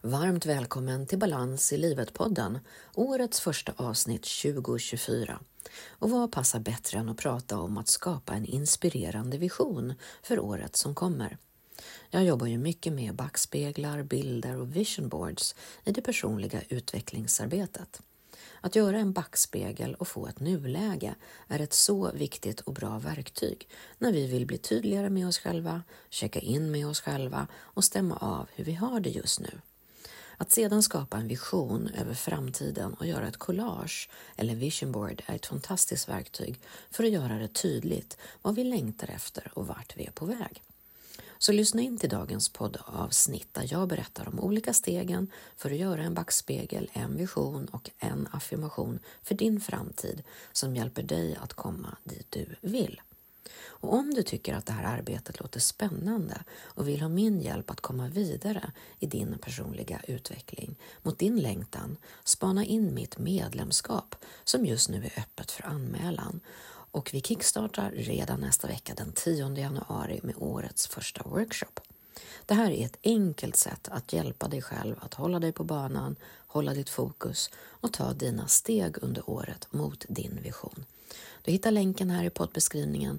Varmt välkommen till Balans i livet-podden, årets första avsnitt 2024. Och vad passar bättre än att prata om att skapa en inspirerande vision för året som kommer? Jag jobbar ju mycket med backspeglar, bilder och vision boards i det personliga utvecklingsarbetet. Att göra en backspegel och få ett nuläge är ett så viktigt och bra verktyg när vi vill bli tydligare med oss själva, checka in med oss själva och stämma av hur vi har det just nu. Att sedan skapa en vision över framtiden och göra ett collage eller vision board är ett fantastiskt verktyg för att göra det tydligt vad vi längtar efter och vart vi är på väg. Så lyssna in till dagens poddavsnitt där jag berättar om olika stegen för att göra en backspegel, en vision och en affirmation för din framtid som hjälper dig att komma dit du vill. Och om du tycker att det här arbetet låter spännande och vill ha min hjälp att komma vidare i din personliga utveckling mot din längtan, spana in mitt medlemskap som just nu är öppet för anmälan och vi kickstartar redan nästa vecka den 10 januari med årets första workshop. Det här är ett enkelt sätt att hjälpa dig själv att hålla dig på banan, hålla ditt fokus och ta dina steg under året mot din vision. Du hittar länken här i poddbeskrivningen.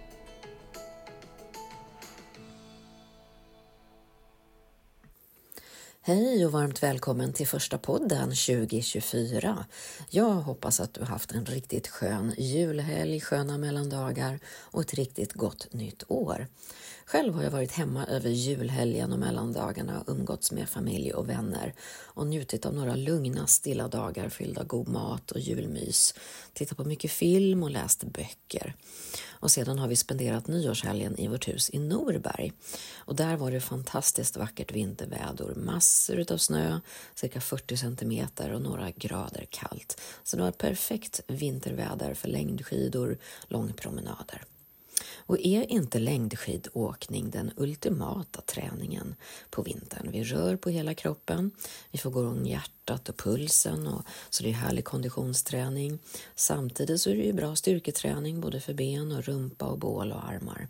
Hej och varmt välkommen till första podden 2024. Jag hoppas att du haft en riktigt skön julhelg, sköna mellandagar och ett riktigt gott nytt år. Själv har jag varit hemma över julhelgen och mellandagarna och umgåtts med familj och vänner och njutit av några lugna, stilla dagar fyllda av god mat och julmys, tittat på mycket film och läst böcker. Och sedan har vi spenderat nyårshelgen i vårt hus i Norberg. Och där var det fantastiskt vackert vinterväder, massor av snö, cirka 40 centimeter och några grader kallt. Så det var perfekt vinterväder för längdskidor, långpromenader. Och är inte längdskidåkning den ultimata träningen på vintern? Vi rör på hela kroppen, vi får gå igång hjärtat och pulsen, och, så det är härlig konditionsträning. Samtidigt så är det ju bra styrketräning både för ben och rumpa och bål och armar.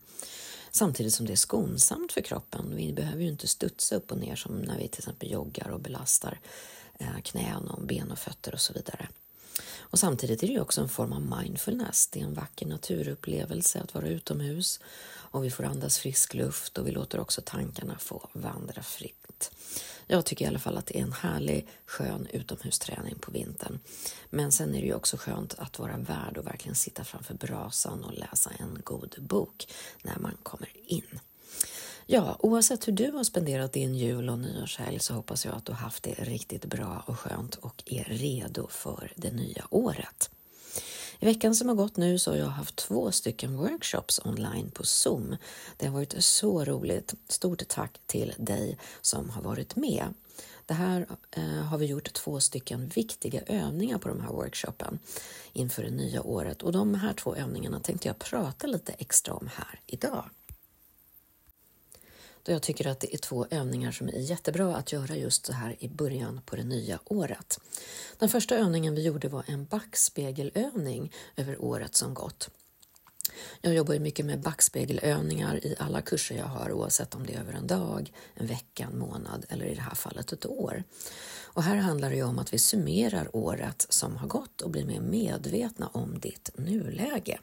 Samtidigt som det är skonsamt för kroppen. Vi behöver ju inte studsa upp och ner som när vi till exempel joggar och belastar eh, knän och ben och fötter och så vidare. Och samtidigt är det också en form av mindfulness. Det är en vacker naturupplevelse att vara utomhus och vi får andas frisk luft och vi låter också tankarna få vandra fritt. Jag tycker i alla fall att det är en härlig, skön utomhusträning på vintern. Men sen är det ju också skönt att vara värd och verkligen sitta framför brasan och läsa en god bok när man kommer in. Ja, oavsett hur du har spenderat din jul och nyårshelg så hoppas jag att du haft det riktigt bra och skönt och är redo för det nya året. I veckan som har gått nu så har jag haft två stycken workshops online på Zoom. Det har varit så roligt. Stort tack till dig som har varit med. Det här eh, har vi gjort två stycken viktiga övningar på de här workshopen inför det nya året och de här två övningarna tänkte jag prata lite extra om här idag då jag tycker att det är två övningar som är jättebra att göra just så här i början på det nya året. Den första övningen vi gjorde var en backspegelövning över året som gått. Jag jobbar mycket med backspegelövningar i alla kurser jag har oavsett om det är över en dag, en vecka, en månad eller i det här fallet ett år. Och här handlar det om att vi summerar året som har gått och blir mer medvetna om ditt nuläge.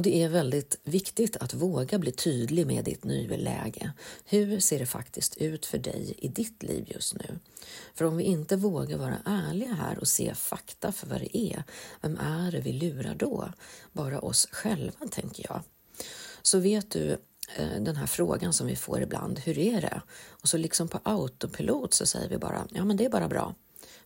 Och det är väldigt viktigt att våga bli tydlig med ditt nuläge. Hur ser det faktiskt ut för dig i ditt liv just nu? För om vi inte vågar vara ärliga här och se fakta för vad det är, vem är det vi lurar då? Bara oss själva, tänker jag. Så vet du eh, den här frågan som vi får ibland, hur är det? Och så liksom på autopilot så säger vi bara, ja men det är bara bra.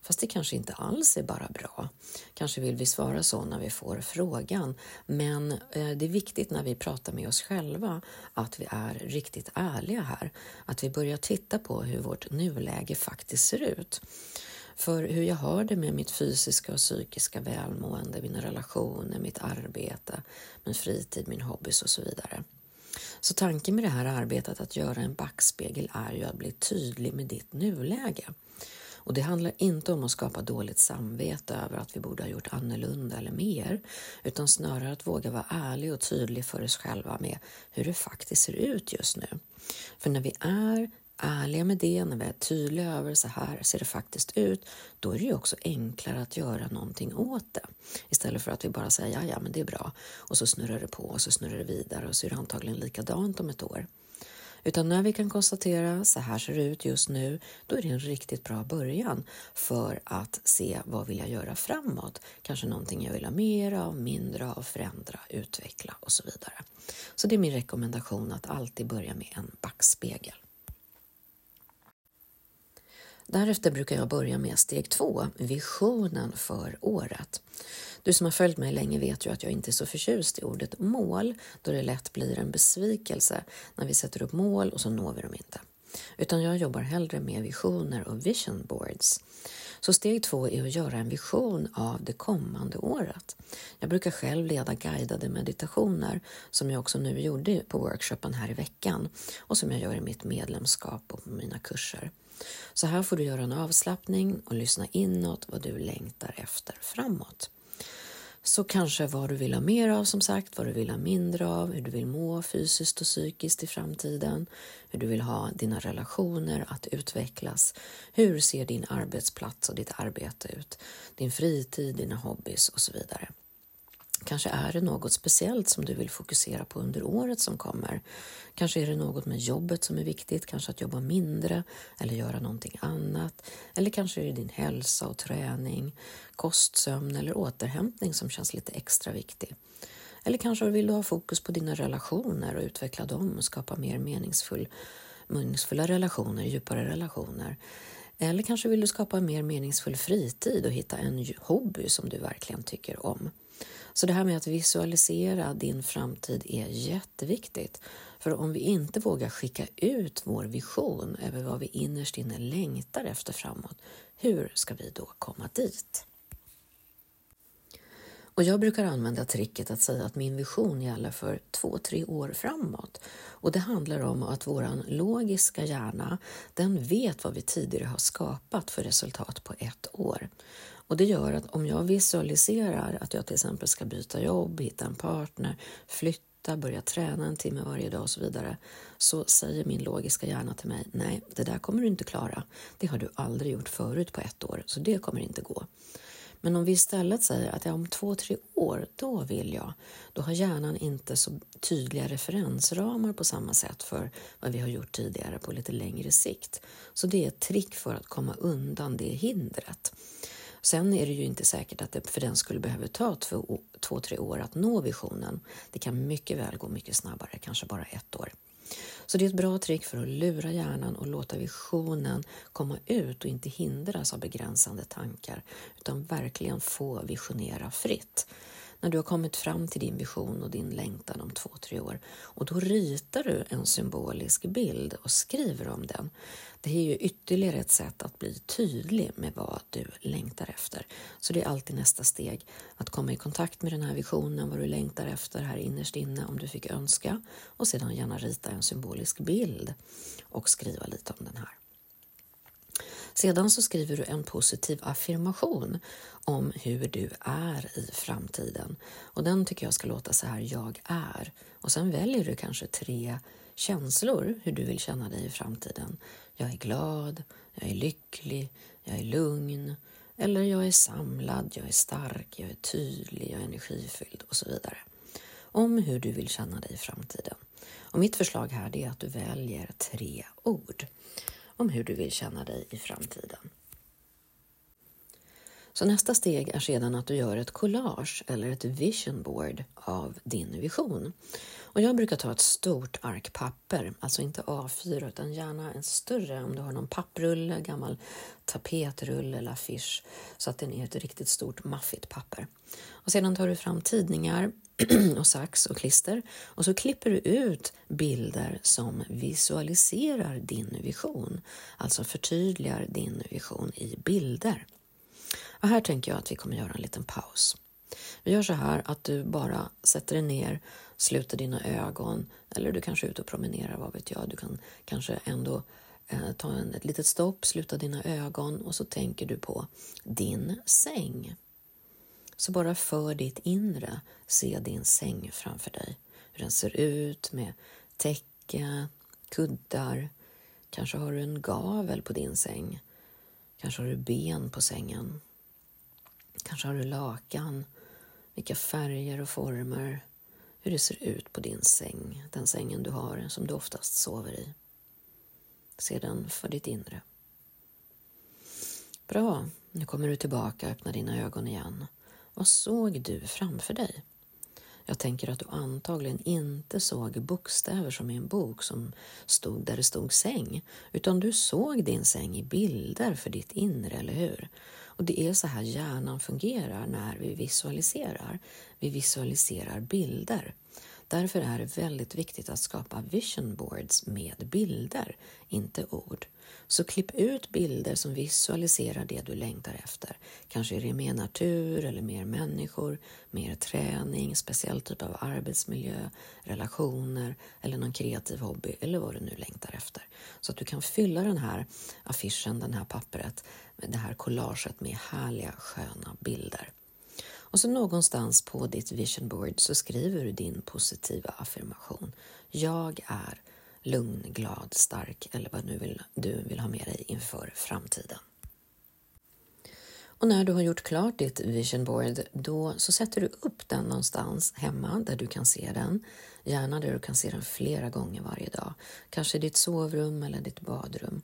Fast det kanske inte alls är bara bra. Kanske vill vi svara så när vi får frågan. Men eh, det är viktigt när vi pratar med oss själva att vi är riktigt ärliga här. Att vi börjar titta på hur vårt nuläge faktiskt ser ut. För hur jag har det med mitt fysiska och psykiska välmående, mina relationer, mitt arbete, min fritid, min hobbys och så vidare. Så tanken med det här arbetet att göra en backspegel är ju att bli tydlig med ditt nuläge. Och det handlar inte om att skapa dåligt samvete över att vi borde ha gjort annorlunda eller mer, utan snarare att våga vara ärlig och tydlig för oss själva med hur det faktiskt ser ut just nu. För när vi är ärliga med det, när vi är tydliga över så här ser det faktiskt ut, då är det ju också enklare att göra någonting åt det. Istället för att vi bara säger ja, ja, men det är bra och så snurrar det på och så snurrar det vidare och så är det antagligen likadant om ett år. Utan när vi kan konstatera så här ser det ut just nu, då är det en riktigt bra början för att se vad vill jag göra framåt? Kanske någonting jag vill ha mer av, mindre av, förändra, utveckla och så vidare. Så det är min rekommendation att alltid börja med en backspegel. Därefter brukar jag börja med steg två, visionen för året. Du som har följt mig länge vet ju att jag inte är så förtjust i ordet mål, då det lätt blir en besvikelse när vi sätter upp mål och så når vi dem inte. Utan jag jobbar hellre med visioner och vision boards. Så steg två är att göra en vision av det kommande året. Jag brukar själv leda guidade meditationer som jag också nu gjorde på workshopen här i veckan och som jag gör i mitt medlemskap och på mina kurser. Så här får du göra en avslappning och lyssna inåt vad du längtar efter framåt. Så kanske vad du vill ha mer av som sagt, vad du vill ha mindre av, hur du vill må fysiskt och psykiskt i framtiden, hur du vill ha dina relationer att utvecklas, hur ser din arbetsplats och ditt arbete ut, din fritid, dina hobbys och så vidare. Kanske är det något speciellt som du vill fokusera på under året som kommer. Kanske är det något med jobbet som är viktigt, kanske att jobba mindre eller göra någonting annat. Eller kanske är det din hälsa och träning, kost, sömn eller återhämtning som känns lite extra viktig. Eller kanske vill du ha fokus på dina relationer och utveckla dem och skapa mer meningsfull, meningsfulla relationer, djupare relationer. Eller kanske vill du skapa en mer meningsfull fritid och hitta en hobby som du verkligen tycker om. Så det här med att visualisera din framtid är jätteviktigt. För om vi inte vågar skicka ut vår vision över vad vi innerst inne längtar efter framåt, hur ska vi då komma dit? Och jag brukar använda tricket att säga att min vision gäller för två, tre år framåt. Och det handlar om att våran logiska hjärna, den vet vad vi tidigare har skapat för resultat på ett år. Och det gör att om jag visualiserar att jag till exempel ska byta jobb, hitta en partner, flytta, börja träna en timme varje dag och så vidare, så säger min logiska hjärna till mig, nej, det där kommer du inte klara. Det har du aldrig gjort förut på ett år, så det kommer inte gå. Men om vi istället säger att ja, om två, tre år, då vill jag, då har hjärnan inte så tydliga referensramar på samma sätt för vad vi har gjort tidigare på lite längre sikt. Så det är ett trick för att komma undan det hindret. Sen är det ju inte säkert att det för den skulle behöva ta två, två, tre år att nå visionen. Det kan mycket väl gå mycket snabbare, kanske bara ett år. Så det är ett bra trick för att lura hjärnan och låta visionen komma ut och inte hindras av begränsande tankar, utan verkligen få visionera fritt när du har kommit fram till din vision och din längtan om två, tre år. Och då ritar du en symbolisk bild och skriver om den. Det är ju ytterligare ett sätt att bli tydlig med vad du längtar efter. Så det är alltid nästa steg, att komma i kontakt med den här visionen, vad du längtar efter här innerst inne om du fick önska och sedan gärna rita en symbolisk bild och skriva lite om den här. Sedan så skriver du en positiv affirmation om hur du är i framtiden. Och den tycker jag ska låta så här, jag är. Och sen väljer du kanske tre känslor, hur du vill känna dig i framtiden. Jag är glad, jag är lycklig, jag är lugn, eller jag är samlad, jag är stark, jag är tydlig, jag är energifylld och så vidare. Om hur du vill känna dig i framtiden. Och mitt förslag här är att du väljer tre ord om hur du vill känna dig i framtiden. Så nästa steg är sedan att du gör ett collage eller ett vision board av din vision. Och jag brukar ta ett stort ark papper, alltså inte A4 utan gärna en större om du har någon papprulle, gammal tapetrulle eller affisch så att den är ett riktigt stort maffigt papper. Och sedan tar du fram tidningar och sax och klister och så klipper du ut bilder som visualiserar din vision, alltså förtydligar din vision i bilder. Och här tänker jag att vi kommer göra en liten paus. Vi gör så här att du bara sätter dig ner, sluter dina ögon eller du kanske är ute och promenerar, vad vet jag. Du kan kanske ändå eh, ta en, ett litet stopp, sluta dina ögon och så tänker du på din säng. Så bara för ditt inre, se din säng framför dig. Hur den ser ut med täcke, kuddar. Kanske har du en gavel på din säng. Kanske har du ben på sängen. Kanske har du lakan. Vilka färger och former. Hur det ser ut på din säng, den sängen du har som du oftast sover i. Se den för ditt inre. Bra, nu kommer du tillbaka, och öppnar dina ögon igen. Vad såg du framför dig? Jag tänker att du antagligen inte såg bokstäver som i en bok som stod där det stod säng, utan du såg din säng i bilder för ditt inre, eller hur? Och det är så här hjärnan fungerar när vi visualiserar. Vi visualiserar bilder. Därför är det väldigt viktigt att skapa vision boards med bilder, inte ord. Så klipp ut bilder som visualiserar det du längtar efter. Kanske är det mer natur eller mer människor, mer träning, speciell typ av arbetsmiljö, relationer eller någon kreativ hobby eller vad du nu längtar efter. Så att du kan fylla den här affischen, den här pappret, det här collaget med härliga sköna bilder. Och så någonstans på ditt vision board så skriver du din positiva affirmation. Jag är lugn, glad, stark eller vad nu vill, du vill ha med dig inför framtiden. Och när du har gjort klart ditt vision board, då så sätter du upp den någonstans hemma där du kan se den. Gärna där du kan se den flera gånger varje dag. Kanske i ditt sovrum eller ditt badrum.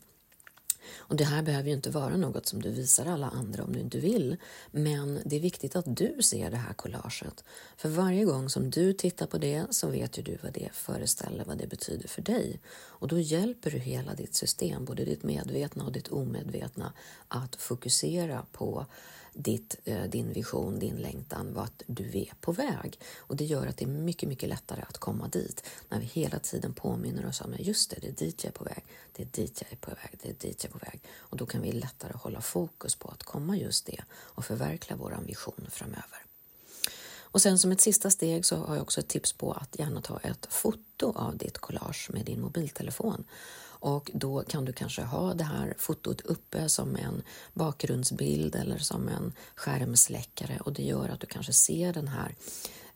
Och det här behöver ju inte vara något som du visar alla andra om du inte vill, men det är viktigt att du ser det här collaget. För varje gång som du tittar på det så vet ju du vad det föreställer, vad det betyder för dig. Och då hjälper du hela ditt system, både ditt medvetna och ditt omedvetna, att fokusera på ditt, eh, din vision, din längtan, vart du är på väg. Och det gör att det är mycket, mycket lättare att komma dit när vi hela tiden påminner oss om, just det, det är dit jag är på väg, det är dit jag är på väg, det är dit jag är på väg. Och då kan vi lättare hålla fokus på att komma just det och förverkliga vår vision framöver. Och sen som ett sista steg så har jag också ett tips på att gärna ta ett foto av ditt collage med din mobiltelefon och då kan du kanske ha det här fotot uppe som en bakgrundsbild eller som en skärmsläckare och det gör att du kanske ser den här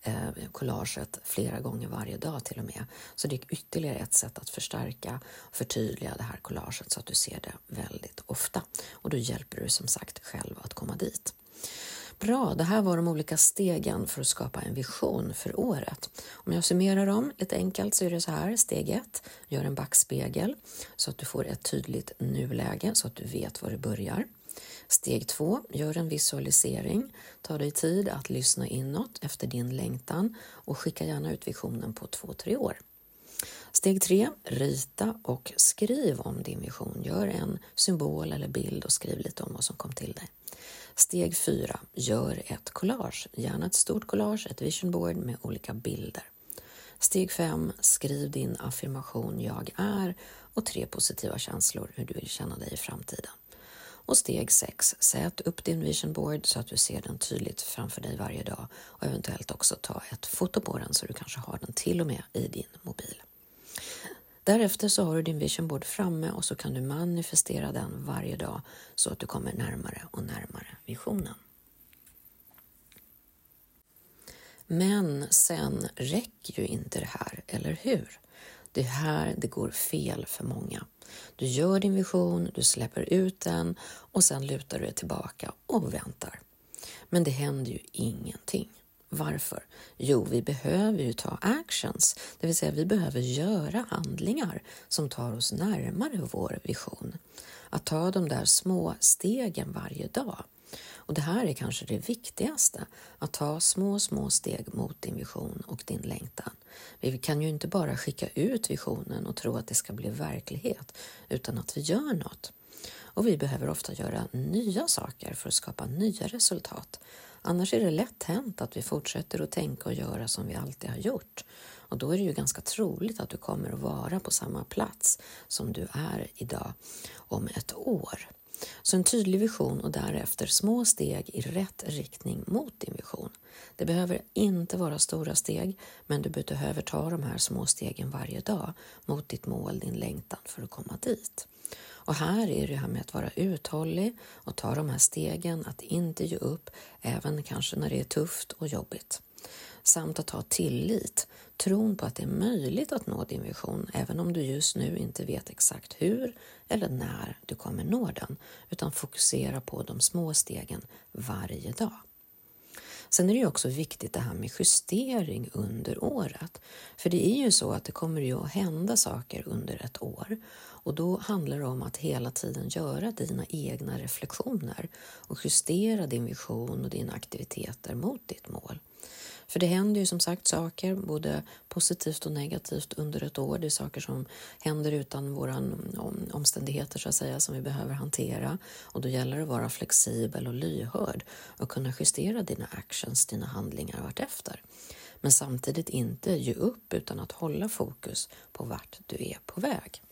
eh, collaget flera gånger varje dag till och med. Så det är ytterligare ett sätt att förstärka och förtydliga det här collaget så att du ser det väldigt ofta. Och då hjälper du som sagt själv att komma dit. Bra, det här var de olika stegen för att skapa en vision för året. Om jag summerar dem lite enkelt så är det så här. Steg 1, gör en backspegel så att du får ett tydligt nuläge så att du vet var du börjar. Steg 2, gör en visualisering. Ta dig tid att lyssna inåt efter din längtan och skicka gärna ut visionen på två, tre år. Steg 3, rita och skriv om din vision. Gör en symbol eller bild och skriv lite om vad som kom till dig. Steg 4. Gör ett collage, gärna ett stort collage, ett vision board med olika bilder. Steg 5. Skriv din affirmation Jag är och tre positiva känslor hur du vill känna dig i framtiden. Och steg 6. Sätt upp din vision board så att du ser den tydligt framför dig varje dag och eventuellt också ta ett foto på den så du kanske har den till och med i din mobil. Därefter så har du din vision board framme och så kan du manifestera den varje dag så att du kommer närmare och närmare visionen. Men sen räcker ju inte det här, eller hur? Det är här det går fel för många. Du gör din vision, du släpper ut den och sen lutar du dig tillbaka och väntar. Men det händer ju ingenting. Varför? Jo, vi behöver ju ta actions, det vill säga vi behöver göra handlingar som tar oss närmare vår vision. Att ta de där små stegen varje dag. Och det här är kanske det viktigaste, att ta små, små steg mot din vision och din längtan. Vi kan ju inte bara skicka ut visionen och tro att det ska bli verklighet, utan att vi gör något. Och vi behöver ofta göra nya saker för att skapa nya resultat. Annars är det lätt hänt att vi fortsätter att tänka och göra som vi alltid har gjort. Och då är det ju ganska troligt att du kommer att vara på samma plats som du är idag om ett år. Så en tydlig vision och därefter små steg i rätt riktning mot din vision. Det behöver inte vara stora steg, men du behöver ta de här små stegen varje dag mot ditt mål, din längtan för att komma dit. Och här är det här med att vara uthållig och ta de här stegen, att inte ge upp, även kanske när det är tufft och jobbigt. Samt att ha tillit, tron på att det är möjligt att nå din vision, även om du just nu inte vet exakt hur eller när du kommer nå den, utan fokusera på de små stegen varje dag. Sen är det ju också viktigt det här med justering under året. För det är ju så att det kommer ju att hända saker under ett år och då handlar det om att hela tiden göra dina egna reflektioner och justera din vision och dina aktiviteter mot ditt mål. För det händer ju som sagt saker, både positivt och negativt under ett år. Det är saker som händer utan våra omständigheter så att säga som vi behöver hantera och då gäller det att vara flexibel och lyhörd och kunna justera dina actions, dina handlingar vartefter. Men samtidigt inte ge upp utan att hålla fokus på vart du är på väg.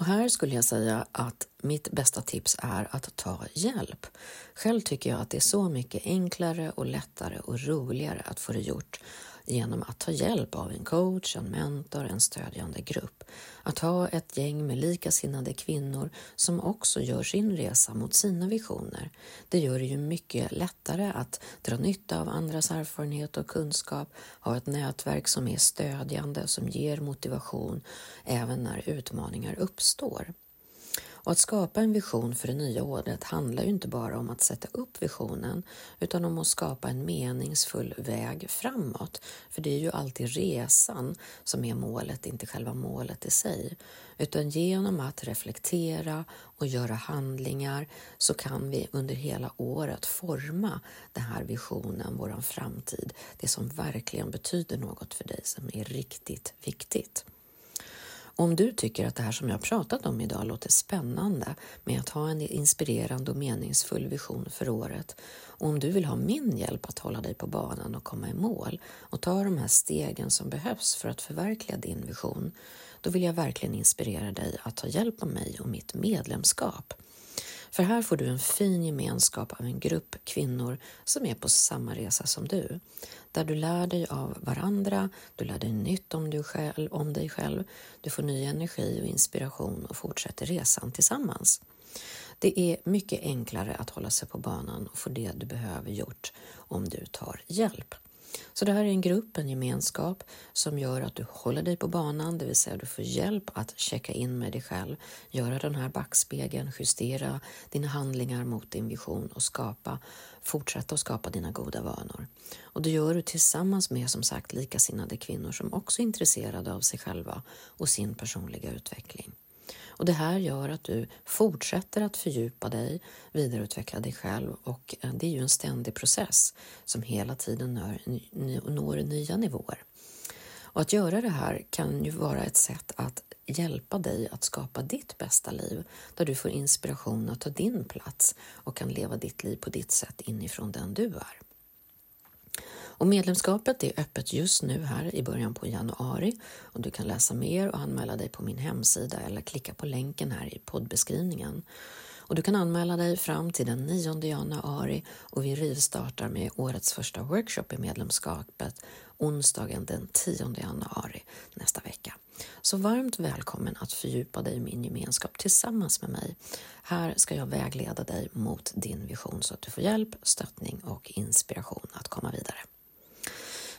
Och här skulle jag säga att mitt bästa tips är att ta hjälp. Själv tycker jag att det är så mycket enklare och lättare och roligare att få det gjort genom att ta hjälp av en coach, en mentor, en stödjande grupp. Att ha ett gäng med likasinnade kvinnor som också gör sin resa mot sina visioner. Det gör det ju mycket lättare att dra nytta av andras erfarenhet och kunskap, ha ett nätverk som är stödjande, som ger motivation även när utmaningar uppstår. Och att skapa en vision för det nya året handlar ju inte bara om att sätta upp visionen utan om att skapa en meningsfull väg framåt. För det är ju alltid resan som är målet, inte själva målet i sig. Utan genom att reflektera och göra handlingar så kan vi under hela året forma den här visionen, våran framtid, det som verkligen betyder något för dig, som är riktigt viktigt. Om du tycker att det här som jag pratat om idag låter spännande med att ha en inspirerande och meningsfull vision för året och om du vill ha min hjälp att hålla dig på banan och komma i mål och ta de här stegen som behövs för att förverkliga din vision, då vill jag verkligen inspirera dig att ta hjälp av mig och mitt medlemskap. För här får du en fin gemenskap av en grupp kvinnor som är på samma resa som du. Där du lär dig av varandra, du lär dig nytt om, du själv, om dig själv, du får ny energi och inspiration och fortsätter resan tillsammans. Det är mycket enklare att hålla sig på banan och få det du behöver gjort om du tar hjälp. Så det här är en grupp, en gemenskap som gör att du håller dig på banan, det vill säga du får hjälp att checka in med dig själv, göra den här backspegeln, justera dina handlingar mot din vision och skapa, fortsätta att skapa dina goda vanor. Och det gör du tillsammans med som sagt likasinnade kvinnor som också är intresserade av sig själva och sin personliga utveckling. Och det här gör att du fortsätter att fördjupa dig, vidareutveckla dig själv och eh, det är ju en ständig process som hela tiden når, når nya nivåer. Och att göra det här kan ju vara ett sätt att hjälpa dig att skapa ditt bästa liv där du får inspiration att ta din plats och kan leva ditt liv på ditt sätt inifrån den du är. Och medlemskapet är öppet just nu här i början på januari och du kan läsa mer och anmäla dig på min hemsida eller klicka på länken här i poddbeskrivningen. Och du kan anmäla dig fram till den 9 januari och vi rivstartar med årets första workshop i medlemskapet onsdagen den 10 januari nästa vecka. Så varmt välkommen att fördjupa dig i min gemenskap tillsammans med mig. Här ska jag vägleda dig mot din vision så att du får hjälp, stöttning och inspiration att komma vidare.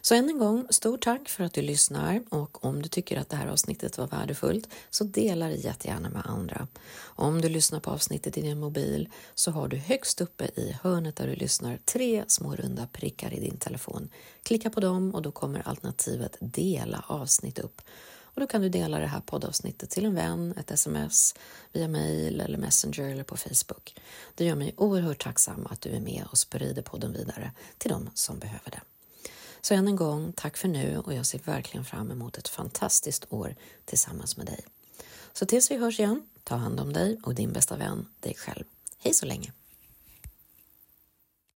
Så än en gång, stort tack för att du lyssnar och om du tycker att det här avsnittet var värdefullt så dela det jättegärna med andra. Om du lyssnar på avsnittet i din mobil så har du högst uppe i hörnet där du lyssnar tre små runda prickar i din telefon. Klicka på dem och då kommer alternativet dela avsnitt upp. Och då kan du dela det här poddavsnittet till en vän, ett sms, via mail eller messenger eller på Facebook. Det gör mig oerhört tacksam att du är med och sprider podden vidare till de som behöver det. Så än en gång, tack för nu och jag ser verkligen fram emot ett fantastiskt år tillsammans med dig. Så tills vi hörs igen, ta hand om dig och din bästa vän, dig själv. Hej så länge!